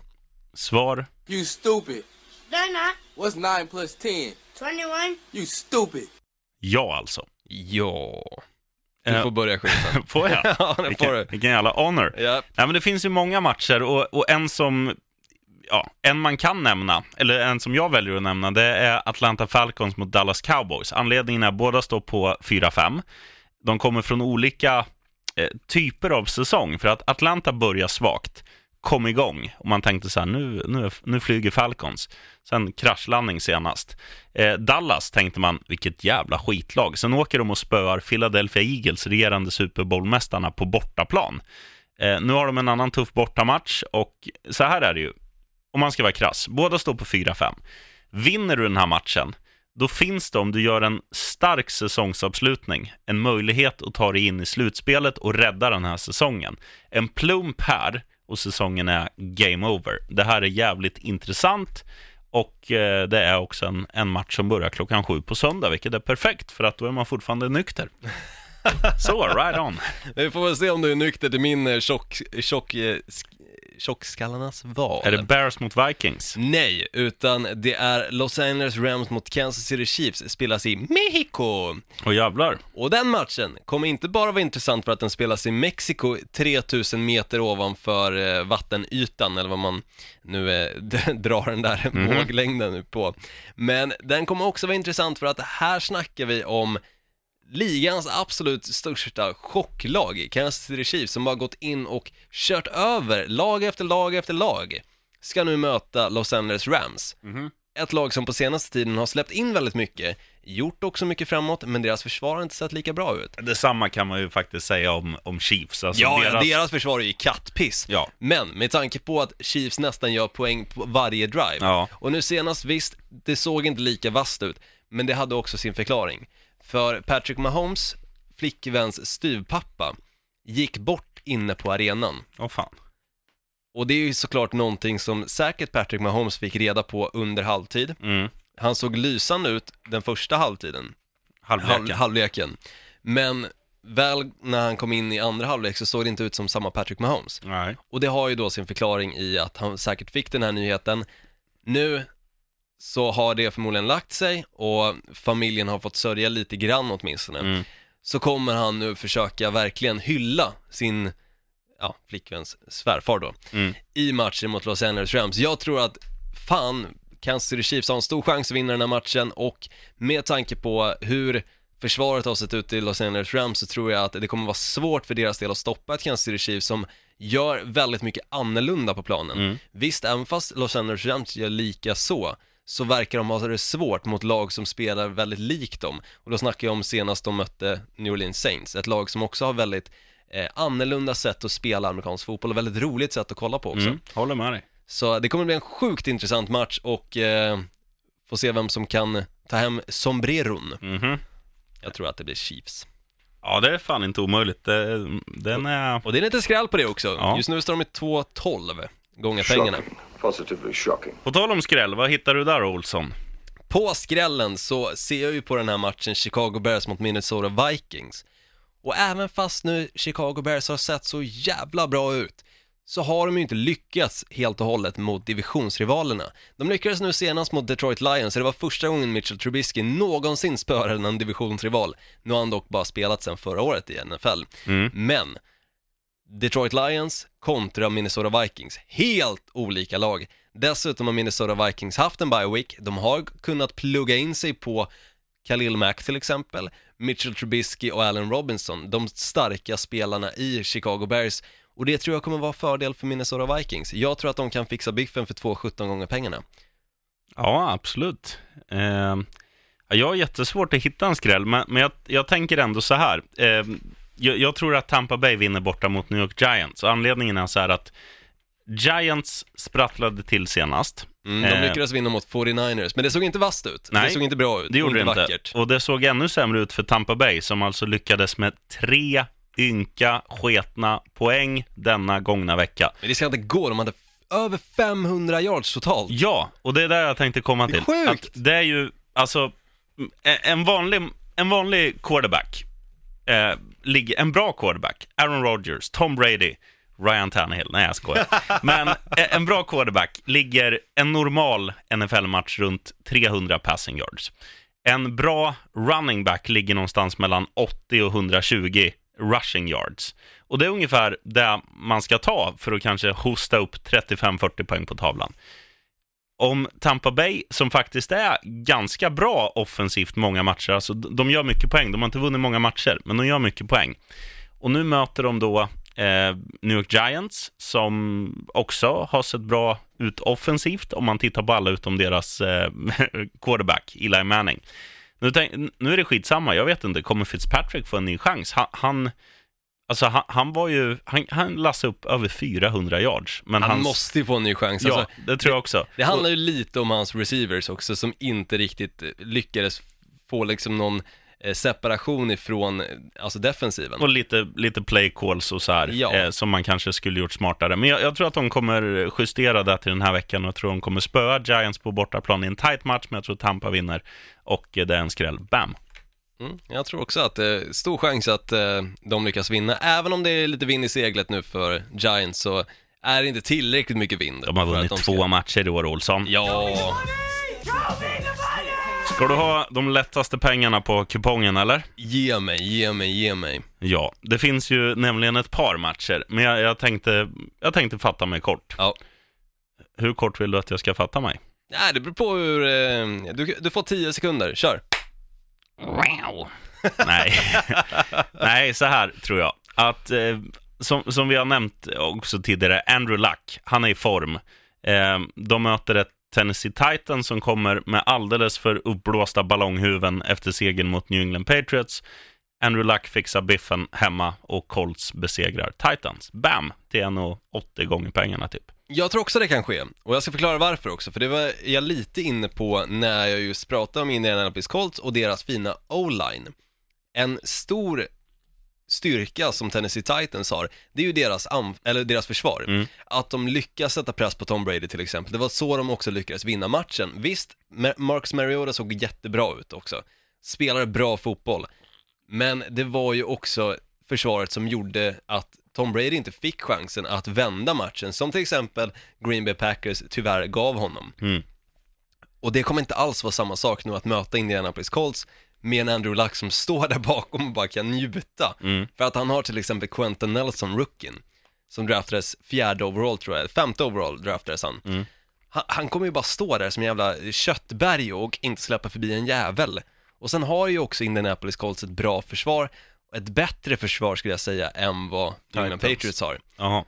Svar, You stupid. They're not. What's 9 plus 10? 21. You stupid. ja alltså. Ja. Du Eh, får börja skiten. *laughs* Får jag? *laughs* ja, det får Vilken, du. vilken jävla honor. Ja, Nej, men det finns ju många matcher och, och en som, ja, en man kan nämna, eller en som jag väljer att nämna, det är Atlanta Falcons mot Dallas Cowboys. Anledningen är att båda står på 4-5. De kommer från olika eh, typer av säsong, för att Atlanta börjar svagt, kom igång och man tänkte så här, nu, nu, nu flyger Falcons. Sen kraschlandning senast. Eh, Dallas tänkte man, vilket jävla skitlag. Sen åker de och spöar Philadelphia Eagles, regerande Super Bowl-mästarna, på bortaplan. Eh, nu har de en annan tuff bortamatch och så här är det ju. Om man ska vara krass, båda står på 4-5. Vinner du den här matchen, då finns det, om du gör en stark säsongsavslutning, en möjlighet att ta dig in i slutspelet och rädda den här säsongen. En plump här och säsongen är game over. Det här är jävligt intressant och eh, det är också en, en match som börjar klockan sju på söndag, vilket är perfekt för att då är man fortfarande nykter. *laughs* Så, right on. vi får väl se om du är nykter till min eh, tjock, tjock, eh, tjockskallarnas val. Är det Bears mot Vikings? Nej, utan det är Los Angeles Rams mot Kansas City Chiefs, spelas i Mexiko. Och jävlar. Och den matchen kommer inte bara vara intressant för att den spelas i Mexiko 3000 meter ovanför eh, vattenytan, eller vad man nu eh, *laughs* drar den där våglängden nu på. Men den kommer också vara intressant för att här snackar vi om ligans absolut största chocklag, Kansas City Chiefs, som har gått in och kört över lag efter lag efter lag, ska nu möta Los Angeles Rams. Ett lag som på senaste tiden har släppt in väldigt mycket, gjort också mycket framåt, men deras försvar har inte sett lika bra ut. Detsamma kan man ju faktiskt säga om, om Chiefs. Alltså Ja, deras... deras... försvar är ju kattpiss. Ja. Men med tanke på att Chiefs nästan gör poäng på varje drive. Ja. Och nu senast, visst, det såg inte lika vasst ut, men det hade också sin förklaring. För Patrick Mahomes, flickväns styvpappa, gick bort inne på arenan. Åh fan. Och det är ju såklart någonting som säkert Patrick Mahomes fick reda på under halvtid. Mm. Han såg lysande ut den första halvtiden, Halvleken. halv, halvleken. Men väl när han kom in i andra halvlek så såg det inte ut som samma Patrick Mahomes. Nej. Och det har ju då sin förklaring i att han säkert fick den här nyheten. Nu så har det förmodligen lagt sig och familjen har fått sörja lite grann åtminstone. Mm. Så kommer han nu försöka verkligen hylla sin, ja, flickväns svärfar då, Mm. i matchen mot Los Angeles Rams. Jag tror att, fan, Kansas City Chiefs har en stor chans att vinna den här matchen och med tanke på hur försvaret har sett ut i Los Angeles Rams så tror jag att det kommer vara svårt för deras del att stoppa ett Kansas City Chiefs som gör väldigt mycket annorlunda på planen. Mm. Visst, även fast Los Angeles Rams gör lika så, så verkar de ha det svårt mot lag som spelar väldigt likt dem. Och då snackar jag om senast de mötte New Orleans Saints, ett lag som också har väldigt eh, annorlunda sätt att spela amerikansk fotboll och väldigt roligt sätt att kolla på också. Mm. Håller med dig. Så det kommer bli en sjukt intressant match och eh, få se vem som kan ta hem sombreron. Mhm. Jag tror att det blir Chiefs. Ja, det är fan inte omöjligt. Det, den är... Och det är lite skräll på det också. Ja. Just nu står de i 2-12 gånger pengarna. Shocking. Positively shocking. På tal om skräll, vad hittar du där Olsson? På skrällen så ser jag ju på den här matchen Chicago Bears mot Minnesota Vikings. Och även fast nu Chicago Bears har sett så jävla bra ut så har de ju inte lyckats helt och hållet mot divisionsrivalerna. De lyckades nu senast mot Detroit Lions, så det var första gången Mitchell Trubisky någonsin spöade en divisionsrival. Nu har han dock bara spelat sedan förra året i NFL. Mm. Men Detroit Lions kontra Minnesota Vikings, helt olika lag. Dessutom har Minnesota Vikings haft en bye week, de har kunnat plugga in sig på Khalil Mack till exempel, Mitchell Trubisky och Allen Robinson, de starka spelarna i Chicago Bears. Och det tror jag kommer vara fördel för Minnesota Vikings. Jag tror att de kan fixa biffen för 2,17 gånger pengarna. Ja, absolut. Eh, jag har jättesvårt att hitta en skräll, men, men jag, jag tänker ändå så här. Eh, jag, jag tror att Tampa Bay vinner borta mot New York Giants. Och anledningen är så här att Giants sprattlade till senast. Mm, de Eh, lyckades vinna mot 49ers, men det såg inte vasst ut. Nej, det såg inte bra ut. Det gjorde det inte. vackert. Och det såg ännu sämre ut för Tampa Bay, som alltså lyckades med tre ynka, sketna poäng denna gångna vecka. Men det ska inte gå, de hade över 500 yards totalt. Ja, och det är där jag tänkte komma Det är till. sjukt. Att det är ju, alltså, en- en vanlig, en vanlig quarterback, eh, ligger, en bra quarterback, Aaron Rodgers, Tom Brady, Ryan Tannehill, nej jag skojar. *laughs* Men eh, en bra quarterback ligger en normal NFL-match runt 300 passing yards. En bra running back ligger någonstans mellan 80 och 120 rushing yards. Och det är ungefär det man ska ta för att kanske hosta upp 35-40 poäng på tavlan. Om Tampa Bay, som faktiskt är ganska bra offensivt många matcher, alltså de gör mycket poäng, de har inte vunnit många matcher, men de gör mycket poäng. Och nu möter de då eh, New York Giants, som också har sett bra ut offensivt, om man tittar på alla utom deras eh, *laughs* quarterback, Eli Manning. Nu, tänk, nu är det skitsamma, jag vet inte, kommer Fitzpatrick få en ny chans? Han, han, alltså, han, han var ju, han, han lassade upp över 400 yards. Men Han hans, måste ju få en ny chans. Ja, Alltså, det tror jag också. det handlar ju lite om hans receivers också, som inte riktigt eh, lyckades få liksom någon eh, separation ifrån, eh, alltså defensiven. Och lite, lite play calls och så här, Ja. eh, som man kanske skulle gjort smartare. Men jag, jag tror att de kommer justera det till den här veckan och jag tror de kommer spöa Giants på bortaplan i en tight match, men jag tror Tampa vinner och det är en skräll. Bam! Mm, jag tror också att det är stor chans att eh, de lyckas vinna. Även om det är lite vind i seglet nu för Giants så är det inte tillräckligt mycket vind. De har vunnit de ska- två matcher i år, Olsson. Ja, Ska du ha de lättaste pengarna på kupongen, eller? ge mig, ge mig, ge mig. Ja, det finns ju nämligen ett par matcher, men jag, jag, tänkte, jag tänkte fatta mig kort. Ja. Hur kort vill du att jag ska fatta mig? Nej, det beror på hur, eh, du, du får 10 sekunder, kör. Wow. Nej. *laughs* Nej, så här tror jag. Att, eh, som, som vi har nämnt också tidigare, Andrew Luck, han är i form. Eh, de möter ett Tennessee Titans som kommer med alldeles för uppblåsta ballonghuven efter segern mot New England Patriots. Andrew Luck fixar biffen hemma och Colts besegrar Titans. Bam! Till 1,80 gånger pengarna typ. Jag tror också det kan ske, och jag ska förklara varför också, för det var jag lite inne på när jag just pratade om Indianapolis Colts och deras fina O-line. En stor styrka som Tennessee Titans har, det är ju deras, eller deras försvar. Mm. Att de lyckas sätta press på Tom Brady till exempel, det var så de också lyckades vinna matchen. Visst, Ma- Marcus Mariota såg jättebra ut också, spelade bra fotboll, men det var ju också försvaret som gjorde att Tom Brady inte fick chansen att vända matchen, som till exempel Green Bay Packers tyvärr gav honom. Mm. Och det kommer inte alls vara samma sak nu att möta Indianapolis Colts med en Andrew Luck som *laughs* står där bakom och bara kan njuta. Mm. För att han har till exempel Quentin Nelson, rookien, som draftades fjärde overall tror jag, femte overall draftades han. Mm. Han, han kommer ju bara stå där som en jävla köttberg och inte släppa förbi en jävel. Och sen har ju också Indianapolis Colts ett bra försvar, ett bättre försvar skulle jag säga än vad New England. Patriots har. Jaha.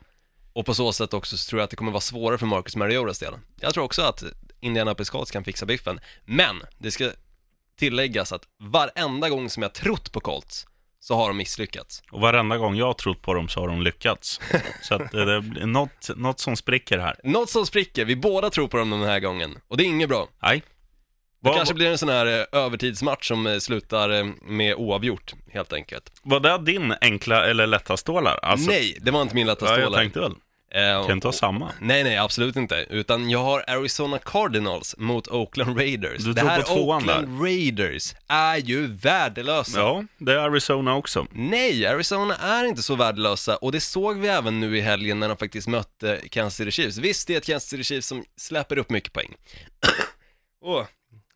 Och på så sätt också så tror jag att det kommer vara svårare för Marcus Mariotas del. Jag tror också att Indianapolis Colts kan fixa biffen, men det ska tilläggas att varenda gång som jag trott på Colts så har de misslyckats. Och varenda gång jag har trott på dem så har de lyckats. Så att det, det blir något, något som spricker här. Något som spricker, vi båda tror på dem den här gången, och det är inget bra. Nej, Det kanske blir en sån här eh, övertidsmatch som eh, slutar eh, med oavgjort, helt enkelt. Var det din enkla eller lätta stålar? Alltså, Nej, det var inte min lätta ja, jag stålar. tänkte väl. Eh, Kan inte ha samma. Nej, nej, absolut inte. Utan jag har Arizona Cardinals mot Oakland Raiders. Du det här Oakland Raiders är ju värdelösa. Ja, det är Arizona också. Nej, Arizona är inte så värdelösa och det såg vi även nu i helgen när de faktiskt mötte Kansas City Chiefs. Visst, det är ett Kansas City Chiefs som släpper upp mycket poäng. *clears throat* Åh,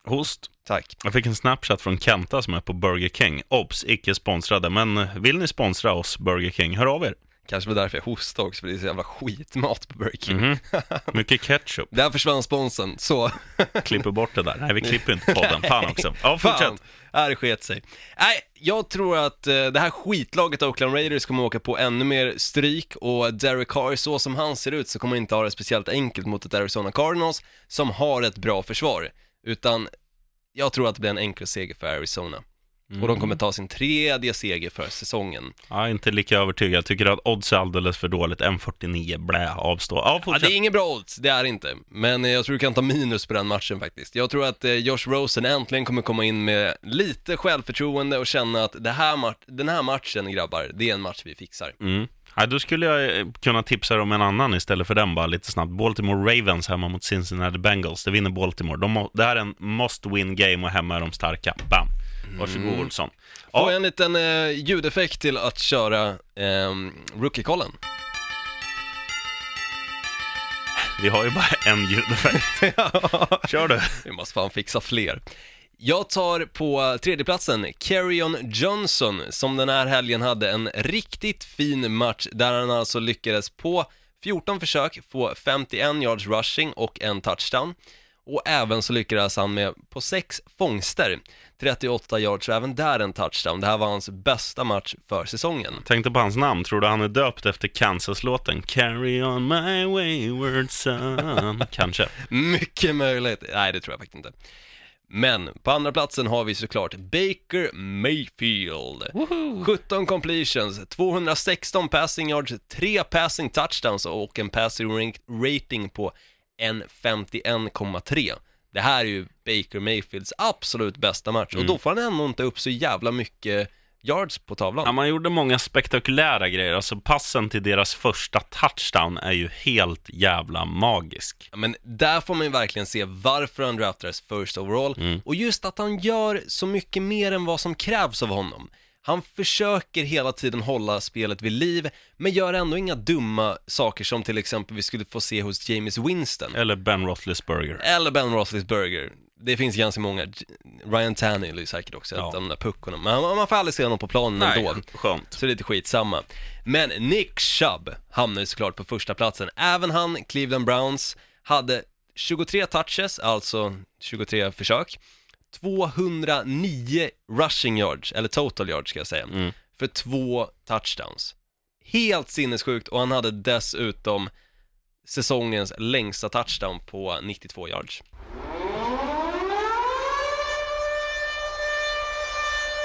Host. tack. Jag fick en Snapchat från Kenta som är på Burger King. Obs, icke sponsrade, men vill ni sponsra oss, Burger King, hör av er. Kanske var därför jag hostade också, för det är så jävla skitmat på Burger King. Mhm. *laughs* Mycket ketchup. Där försvann sponsen, så. *laughs* Klipper bort det där. Nej, vi klipper inte podden. *laughs* Fan också. Ja, Fan, fortsätt. här sket sig. Nej, jag tror att eh, det här skitlaget Oakland Raiders kommer åka på ännu mer stryk och Derek Carr, så som han ser ut, så kommer han inte ha det speciellt enkelt mot ett Arizona Cardinals som har ett bra försvar. Utan jag tror att det blir en enkel seger för Arizona. Och de kommer ta sin tredje seger för säsongen. Ja, inte lika övertygad. Jag tycker att odds är alldeles för dåligt. 1,49, blä, avstå. Ja, Ja, det är inget bra odds, det är inte. Men eh, jag tror du kan ta minus på den matchen faktiskt. Jag tror att eh, Josh Rosen äntligen kommer komma in med lite självförtroende och känna att det här den här matchen grabbar, det är en match vi fixar. Mm. Ja, då skulle jag eh, kunna tipsa dig om en annan istället för den bara lite snabbt. Baltimore Ravens hemma mot Cincinnati Bengals. Det vinner Baltimore. De må, det här är en must win game och hemma är de starka. Bam! Varsågod Mm. Olsson. Får Ja, jag en liten eh, ljudeffekt till att köra ehm, rookie-kollen? vi har ju bara en ljudeffekt. *laughs* Kör du. Vi måste fan fixa fler. Jag tar på tredjeplatsen Carrion Johnson som den här helgen hade en riktigt fin match där han alltså lyckades på 14 försök få 51 yards rushing och en touchdown. Och även så lyckades han med på 6 fångster, 38 yards och även där en touchdown. Det här var hans bästa match för säsongen. Tänkte på hans namn. Tror du han är döpt efter Kansas-låten? Carry on my wayward son. *laughs* Kanske. Mycket möjligt. Nej, det tror jag faktiskt inte. Men på andra platsen har vi såklart Baker Mayfield. 17 completions, 216 passing yards, 3 passing touchdowns och en passing rating på en 51,3. Det här är ju Baker Mayfields absolut bästa match och då får han ändå inte upp så jävla mycket yards på tavlan. Ja, man gjorde många spektakulära grejer. Alltså passen till deras första touchdown är ju helt jävla magisk. Ja, Men där får man ju verkligen se varför han draftades first overall och just att han gör så mycket mer än vad som krävs av honom. Han försöker hela tiden hålla spelet vid liv, men gör ändå inga dumma saker som till exempel vi skulle få se hos James Winston. Eller Ben Roethlisberger. Eller Ben Roethlisberger. Det finns ganska många. Ryan Tannehill är säkert också Ja. ett av de där puckorna. Men man man får aldrig se honom på planen ändå. skönt. Så det är lite skitsamma. Men Nick Chubb hamnar ju såklart på första platsen. Även han, Cleveland Browns, hade 23 touches, alltså 23 försök. 209 rushing yards, eller total yards ska jag säga, Mm. för två touchdowns. Helt sinnessjukt och han hade dessutom säsongens längsta touchdown på 92 yards.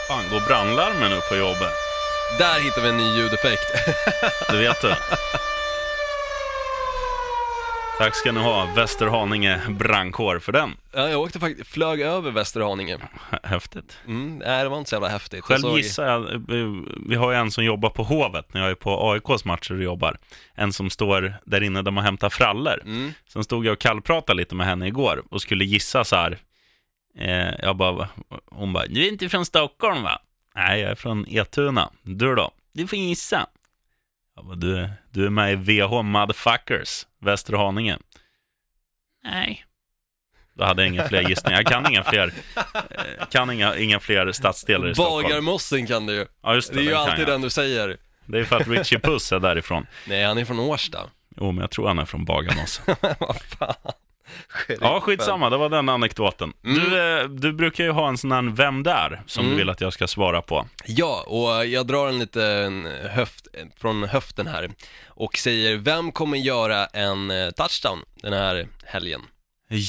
Fan, går brandlarmen upp på jobbet? Där hittar vi en ny ljudeffekt. *laughs* Det vet du. Tack ska ni ha, Västerhaninge brandkår för den. ja, jag åkte faktiskt, flög över Västerhaninge. Häftigt. Mm, nej, det var inte så jävla häftigt. Själv Jag såg- gissar jag, vi har ju en som jobbar på Hovet när jag är på AIKs matcher och jobbar. En som står där inne där man hämtar frallor. Mm. Sen stod jag och kallpratade lite med henne igår och skulle gissa så här. Eh, jag bara, hon bara, du är inte från Stockholm va? Nej, jag är från Etuna. Du då? Du får gissa. Jag bara, du, du är med i VH Motherfuckers, Västerhaninge. Nej. Då hade jag inga fler gissningar. Jag kan inga fler, eh, kan inga, inga fler stadsdelar i Stockholm. Bagarmossen kan du ju. Ja, just det. Det är ju alltid jag. den du säger. Det är för att Richie Puss är därifrån. *laughs* Nej, han är från Årsta. Jo, men jag tror han är från Bagarmoss. *laughs* Vad fan. Ja, skitsamma, det var den anekdoten. Mm. Du, eh, du brukar ju ha en sån här Vem där? som Mm. du vill att jag ska svara på. Ja, och jag drar en liten höft från höften här och säger, vem kommer göra en eh, touchdown den här helgen?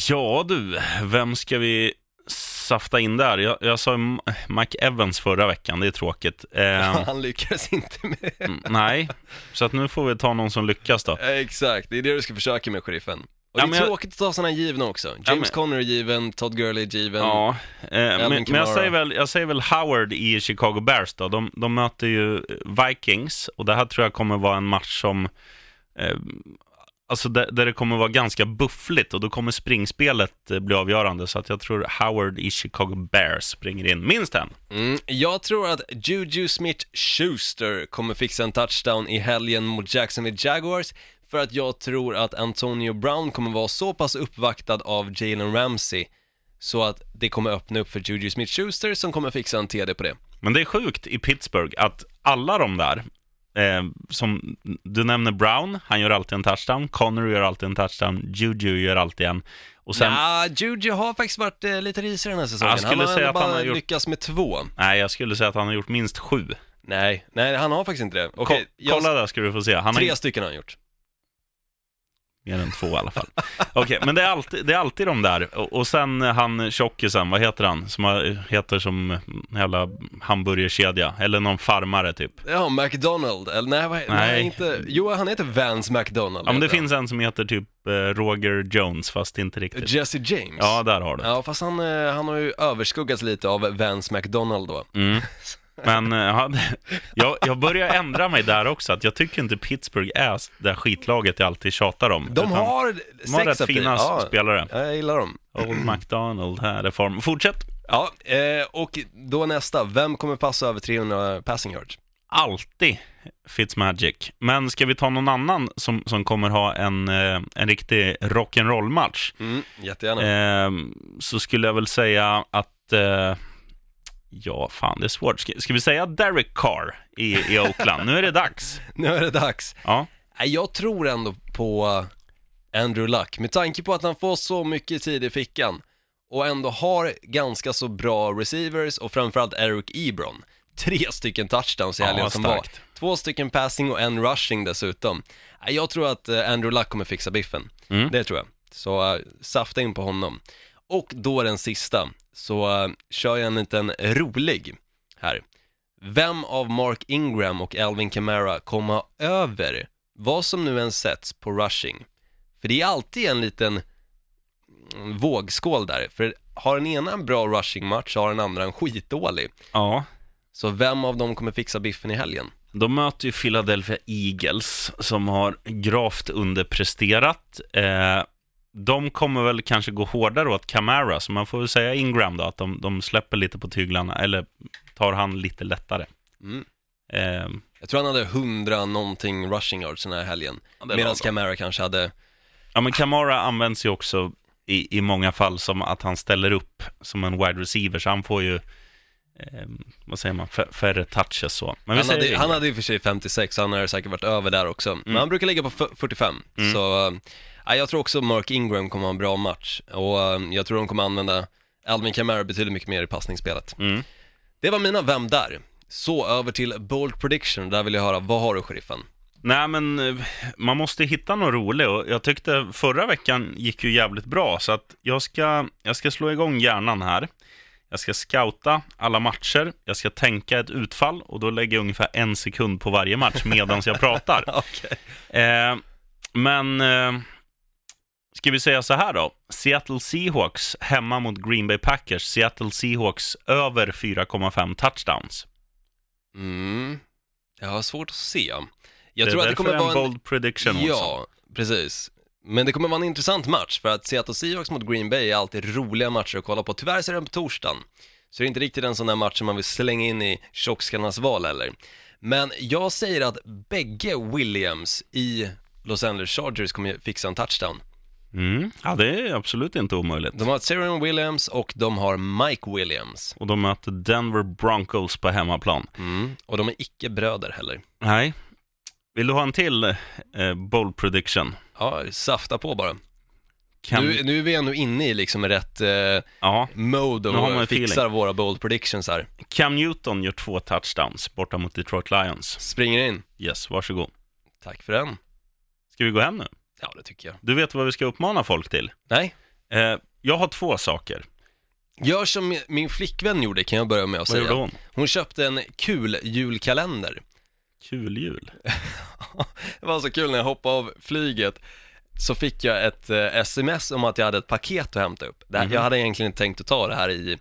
Ja du, vem ska vi safta in där? Jag, jag sa Mike Evans förra veckan, det är tråkigt. *laughs* Eh, Han lyckades inte med mm, nej, så att nu får vi ta någon som lyckas då. *laughs* Exakt, det är det du ska försöka med, sheriffen. Och Ja, det är jag- tråkigt att ta sådana givna också. James men- Conner är given, Todd Gurley är given. Ja, eh, men, men jag, säger väl, jag säger väl Howard i Chicago Bears då. De, de möter ju Vikings och det här tror jag kommer vara en match som eh, Alltså där, där det kommer vara ganska buffligt och då kommer springspelet eh, bli avgörande. Så att jag tror Howard i Chicago Bears springer in minst en. Mm, jag tror att Juju Smith-Schuster kommer fixa en touchdown i helgen mot Jacksonville Jaguars för att jag tror att Antonio Brown kommer vara så pass uppvaktad av Jalen Ramsey så att det kommer öppna upp för Juju Smith-Schuster som kommer fixa en TD på det. Men det är sjukt i Pittsburgh att alla de där, eh, som du nämner Brown, han gör alltid en touchdown, Connor gör alltid en touchdown, Juju gör alltid en. Och sen, Ja, Juju har faktiskt varit eh, lite risig den här säsongen. Jag skulle han har säga ändå att han bara har gjort- lyckats med två. nej, jag skulle säga att han har gjort minst sju. Nej, nej han har faktiskt inte det. Okej, Ko- jag- Kolla där ska du få se. Han har tre stycken har han gjort. Mer än två i alla fall. *laughs* Okej, men det är, alltid, det är alltid de där. Och, och sen han tjockisen, vad heter han? Som har, heter som jävla hamburgerkedja. Eller någon farmare typ. Ja, McDonald, eller nej, vad, nej. Nej. inte, jo han heter Vance McDonald. Ja, men det finns en som heter typ eh, Roger Jones, fast inte riktigt. Jesse James. Ja, där har du. Ja, fast han, eh, han har ju överskuggats lite av Vance McDonald då. Mm. *laughs* Men eh, ja, jag, jag börjar ändra mig där också, att jag tycker inte Pittsburgh är det skitlaget jag alltid tjatar om. De har de har rätt fina ja, spelare. ja, jag gillar dem. Old McDonald, här är form. Fortsätt. Ja, eh, och då nästa, vem kommer passa över 300 passing yards? Alltid Fitzmagic. Men ska vi ta någon annan som, som kommer ha en, eh, en riktig rock'n'roll-match? Mm, jättegärna. Eh, så skulle jag väl säga att... Eh, ja, fan, det är svårt. Ska, ska vi säga Derek Carr i, i Oakland? Nu är det dags. *laughs* Nu är det dags. Ja. Jag tror ändå på Andrew Luck, med tanke på att han får så mycket tid i fickan och ändå har ganska så bra receivers och framförallt Eric Ebron. Tre stycken touchdowns i Ja, helgen som var. Två stycken passing och en rushing dessutom. Jag tror att eh, Andrew Luck kommer fixa biffen. Mm. Det tror jag. Så uh, safta in på honom. Och då den sista, så uh, kör jag en liten rolig här. Vem av Mark Ingram och Alvin Kamara kommer över vad som nu än sätts på rushing? För det är alltid en liten mm, vågskål där, för har den ena en bra rushing-match så har den andra en skitdålig. ja. Så vem av dem kommer fixa biffen i helgen? De möter ju Philadelphia Eagles som har gravt underpresterat. Eh, de kommer väl kanske gå hårdare åt Camara, så man får väl säga Ingram då, att de, de släpper lite på tyglarna, eller tar han lite lättare. Mm. Eh, Jag tror han hade 100 någonting rushing yards den här helgen, medan. Kamara kanske hade ja, men Camara används ju också i, i många fall som att han ställer upp som en wide receiver, så han får ju, eh, vad säger man, fär- färre touches så. Men han hade, han hade i och för sig 56, han har säkert varit över där också. Men han brukar ligga på f- 45. Mm. Så jag tror också Mark Ingram kommer ha en bra match. Och äh, jag tror de kommer använda Alvin Kamara betydligt mycket mer i passningsspelet. Mm. Det var mina Vem där? Så över till Bold Prediction, där vill jag höra, vad har du sheriffen? Nej, men eh, man måste hitta något roligt och jag tyckte förra veckan gick ju jävligt bra, så att jag ska, jag ska slå igång hjärnan här. Jag ska scouta alla matcher, jag ska tänka ett utfall och då lägger jag ungefär en sekund på varje match medan jag pratar. *laughs* Okej. Eh, men eh, ska vi säga så här då? Seattle Seahawks hemma mot Green Bay Packers. Seattle Seahawks över 4,5 touchdowns. Mm. Jag har svårt att se. Jag det tror är att det kommer en vara en... bold prediction också. Ja, precis. Men det kommer vara en intressant match, för att Seattle Seahawks mot Green Bay är alltid roliga matcher att kolla på. Tyvärr så är den på torsdagen, så det är inte riktigt en sån där match som man vill slänga in i tjockskallarnas val heller. Men jag säger att bägge Williams i Los Angeles Chargers kommer fixa en touchdown. Mm. Ja, det är absolut inte omöjligt. De har Serion Williams och de har Mike Williams. Och de möter Denver Broncos på hemmaplan. Mm. Och de är icke bröder heller. Nej. Vill du ha en till eh, bold prediction? Ja, safta på bara. Kan... Nu, nu är vi ändå inne i liksom rätt eh, Ja. mode och fixar feeling. våra bold predictions här. Cam Newton gör två touchdowns borta mot Detroit Lions. Springer in. Yes, varsågod. Tack för den. Ska vi gå hem nu? Ja, det tycker jag. Du vet vad vi ska uppmana folk till? Nej, Eh, jag har två saker. gör som min- flickvän gjorde kan jag börja med att Vad gjorde säga. hon? Hon köpte en kul julkalender. Kul jul. *laughs* Det var så kul när jag hoppade av flyget. så fick jag ett eh, sms om att jag hade ett paket att hämta upp. Det här, Jag hade egentligen inte tänkt att ta det här i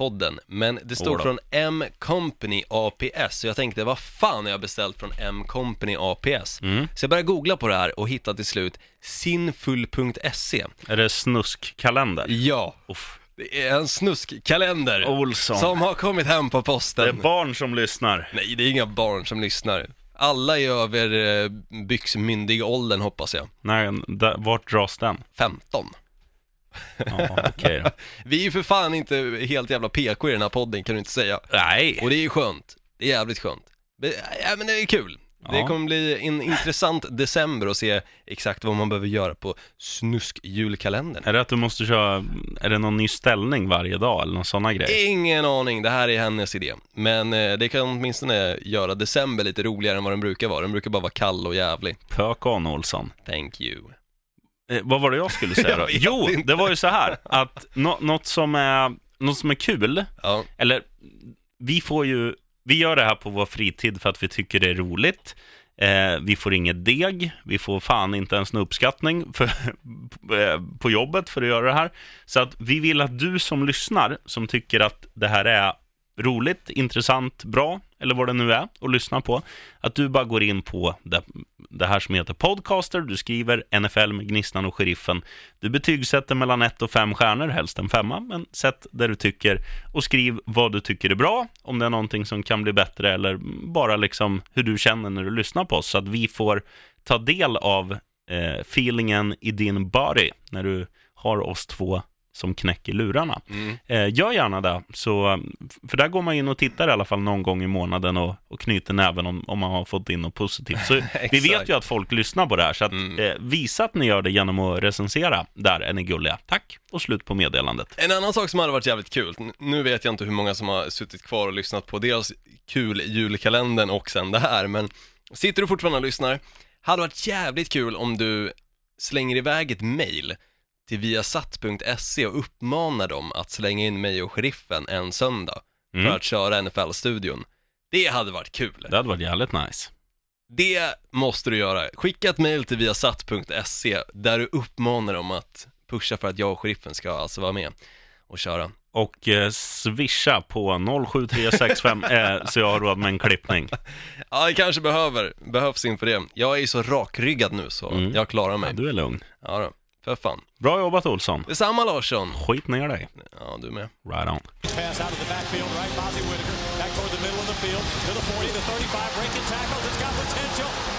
podden, men det stod då. från M Company APS, så jag tänkte vad fan har jag beställt från M Company APS? Så jag började googla på det här och hittade till slut sinfull.se. Är det snuskkalender? Ja, Uff. det är en snuskkalender Olsson. som har kommit hem på Det är posten. barn som lyssnar. Nej, det är inga barn som lyssnar. Alla är över eh, byxmyndig åldern hoppas jag. Nej, där, vart dras den? 15. Ja, då. *laughs* Vi är ju för fan inte helt jävla PK i den här podden kan du inte säga. Nej. Och det är ju skönt. Det är jävligt skönt. Men, ja, men det är kul. Det Ja. kommer bli en intressant december och se exakt vad man behöver göra på snusk-julkalendern. Är det att du måste köra, är det någon ny ställning varje dag eller någon sådana grejer? Ingen aning, det här är hennes idé. Men eh, det kan åtminstone göra december lite roligare än vad den brukar vara. Den brukar bara vara kall och jävlig. Pök on Olsson. Thank you. Eh, vad var det jag skulle säga då? *laughs* Jo, inte. det var ju så här att nå- något, som är, något som är kul, Ja, eller vi får ju, vi gör det här på vår fritid för att vi tycker det är roligt. Eh, vi får inget deg, vi får fan inte ens en uppskattning för, *laughs* eh, på jobbet för att göra det här. Så att vi vill att du som lyssnar, som tycker att det här är roligt, intressant, bra, eller vad det nu är och lyssna på, att du bara går in på det, det här som heter Podcaster, du skriver NFL med Gnistan och Sheriffen, du betygsätter mellan 1 och 5 stjärnor, helst en femma, men sätt där du tycker och skriv vad du tycker är bra, om det är någonting som kan bli bättre eller bara liksom hur du känner när du lyssnar på oss, så att vi får ta del av eh, feelingen i din body när du har oss två som knäcker lurarna. mm. Eh, gör gärna det, så, för där går man in och tittar i alla fall någon gång i månaden och, och knyter näven om, om man har fått in något positivt. Så *laughs* vi vet ju att folk lyssnar på det här, så att, Mm. eh, visa att ni gör det genom att recensera. Där är ni gulliga. Tack, och slut på meddelandet. En annan sak som hade varit jävligt kul, nu vet jag inte hur många som har suttit kvar och lyssnat på deras kul julkalendern och sen det här, men sitter du fortfarande och lyssnar, hade varit jävligt kul om du slänger iväg ett mail till viasat.se och uppmanar dem att slänga in mig och sheriffen en söndag Mm. för att köra NFL-studion. Det hade varit kul. Det hade varit jävligt nice. Det måste du göra. Skicka ett mail till viasat.se där du uppmanar dem att pusha för att jag och sheriffen ska alltså vara med och köra. Och eh, swisha på 07365 eh, så jag har råd med en klippning. *laughs* Ja, det kanske behöver, behövs inför det. Jag är ju så rakryggad nu så Mm. jag klarar Ja, mig. du är lugn. Ja då, för fan. Bra jobbat Olsson. Detsamma Larsson. Skit ner dig. Ja, du med. Right on. Pass out of the backfield, right? Bozzy Whitaker back toward the middle of the field to the 40, the 35, breaking tackles. It's got potential.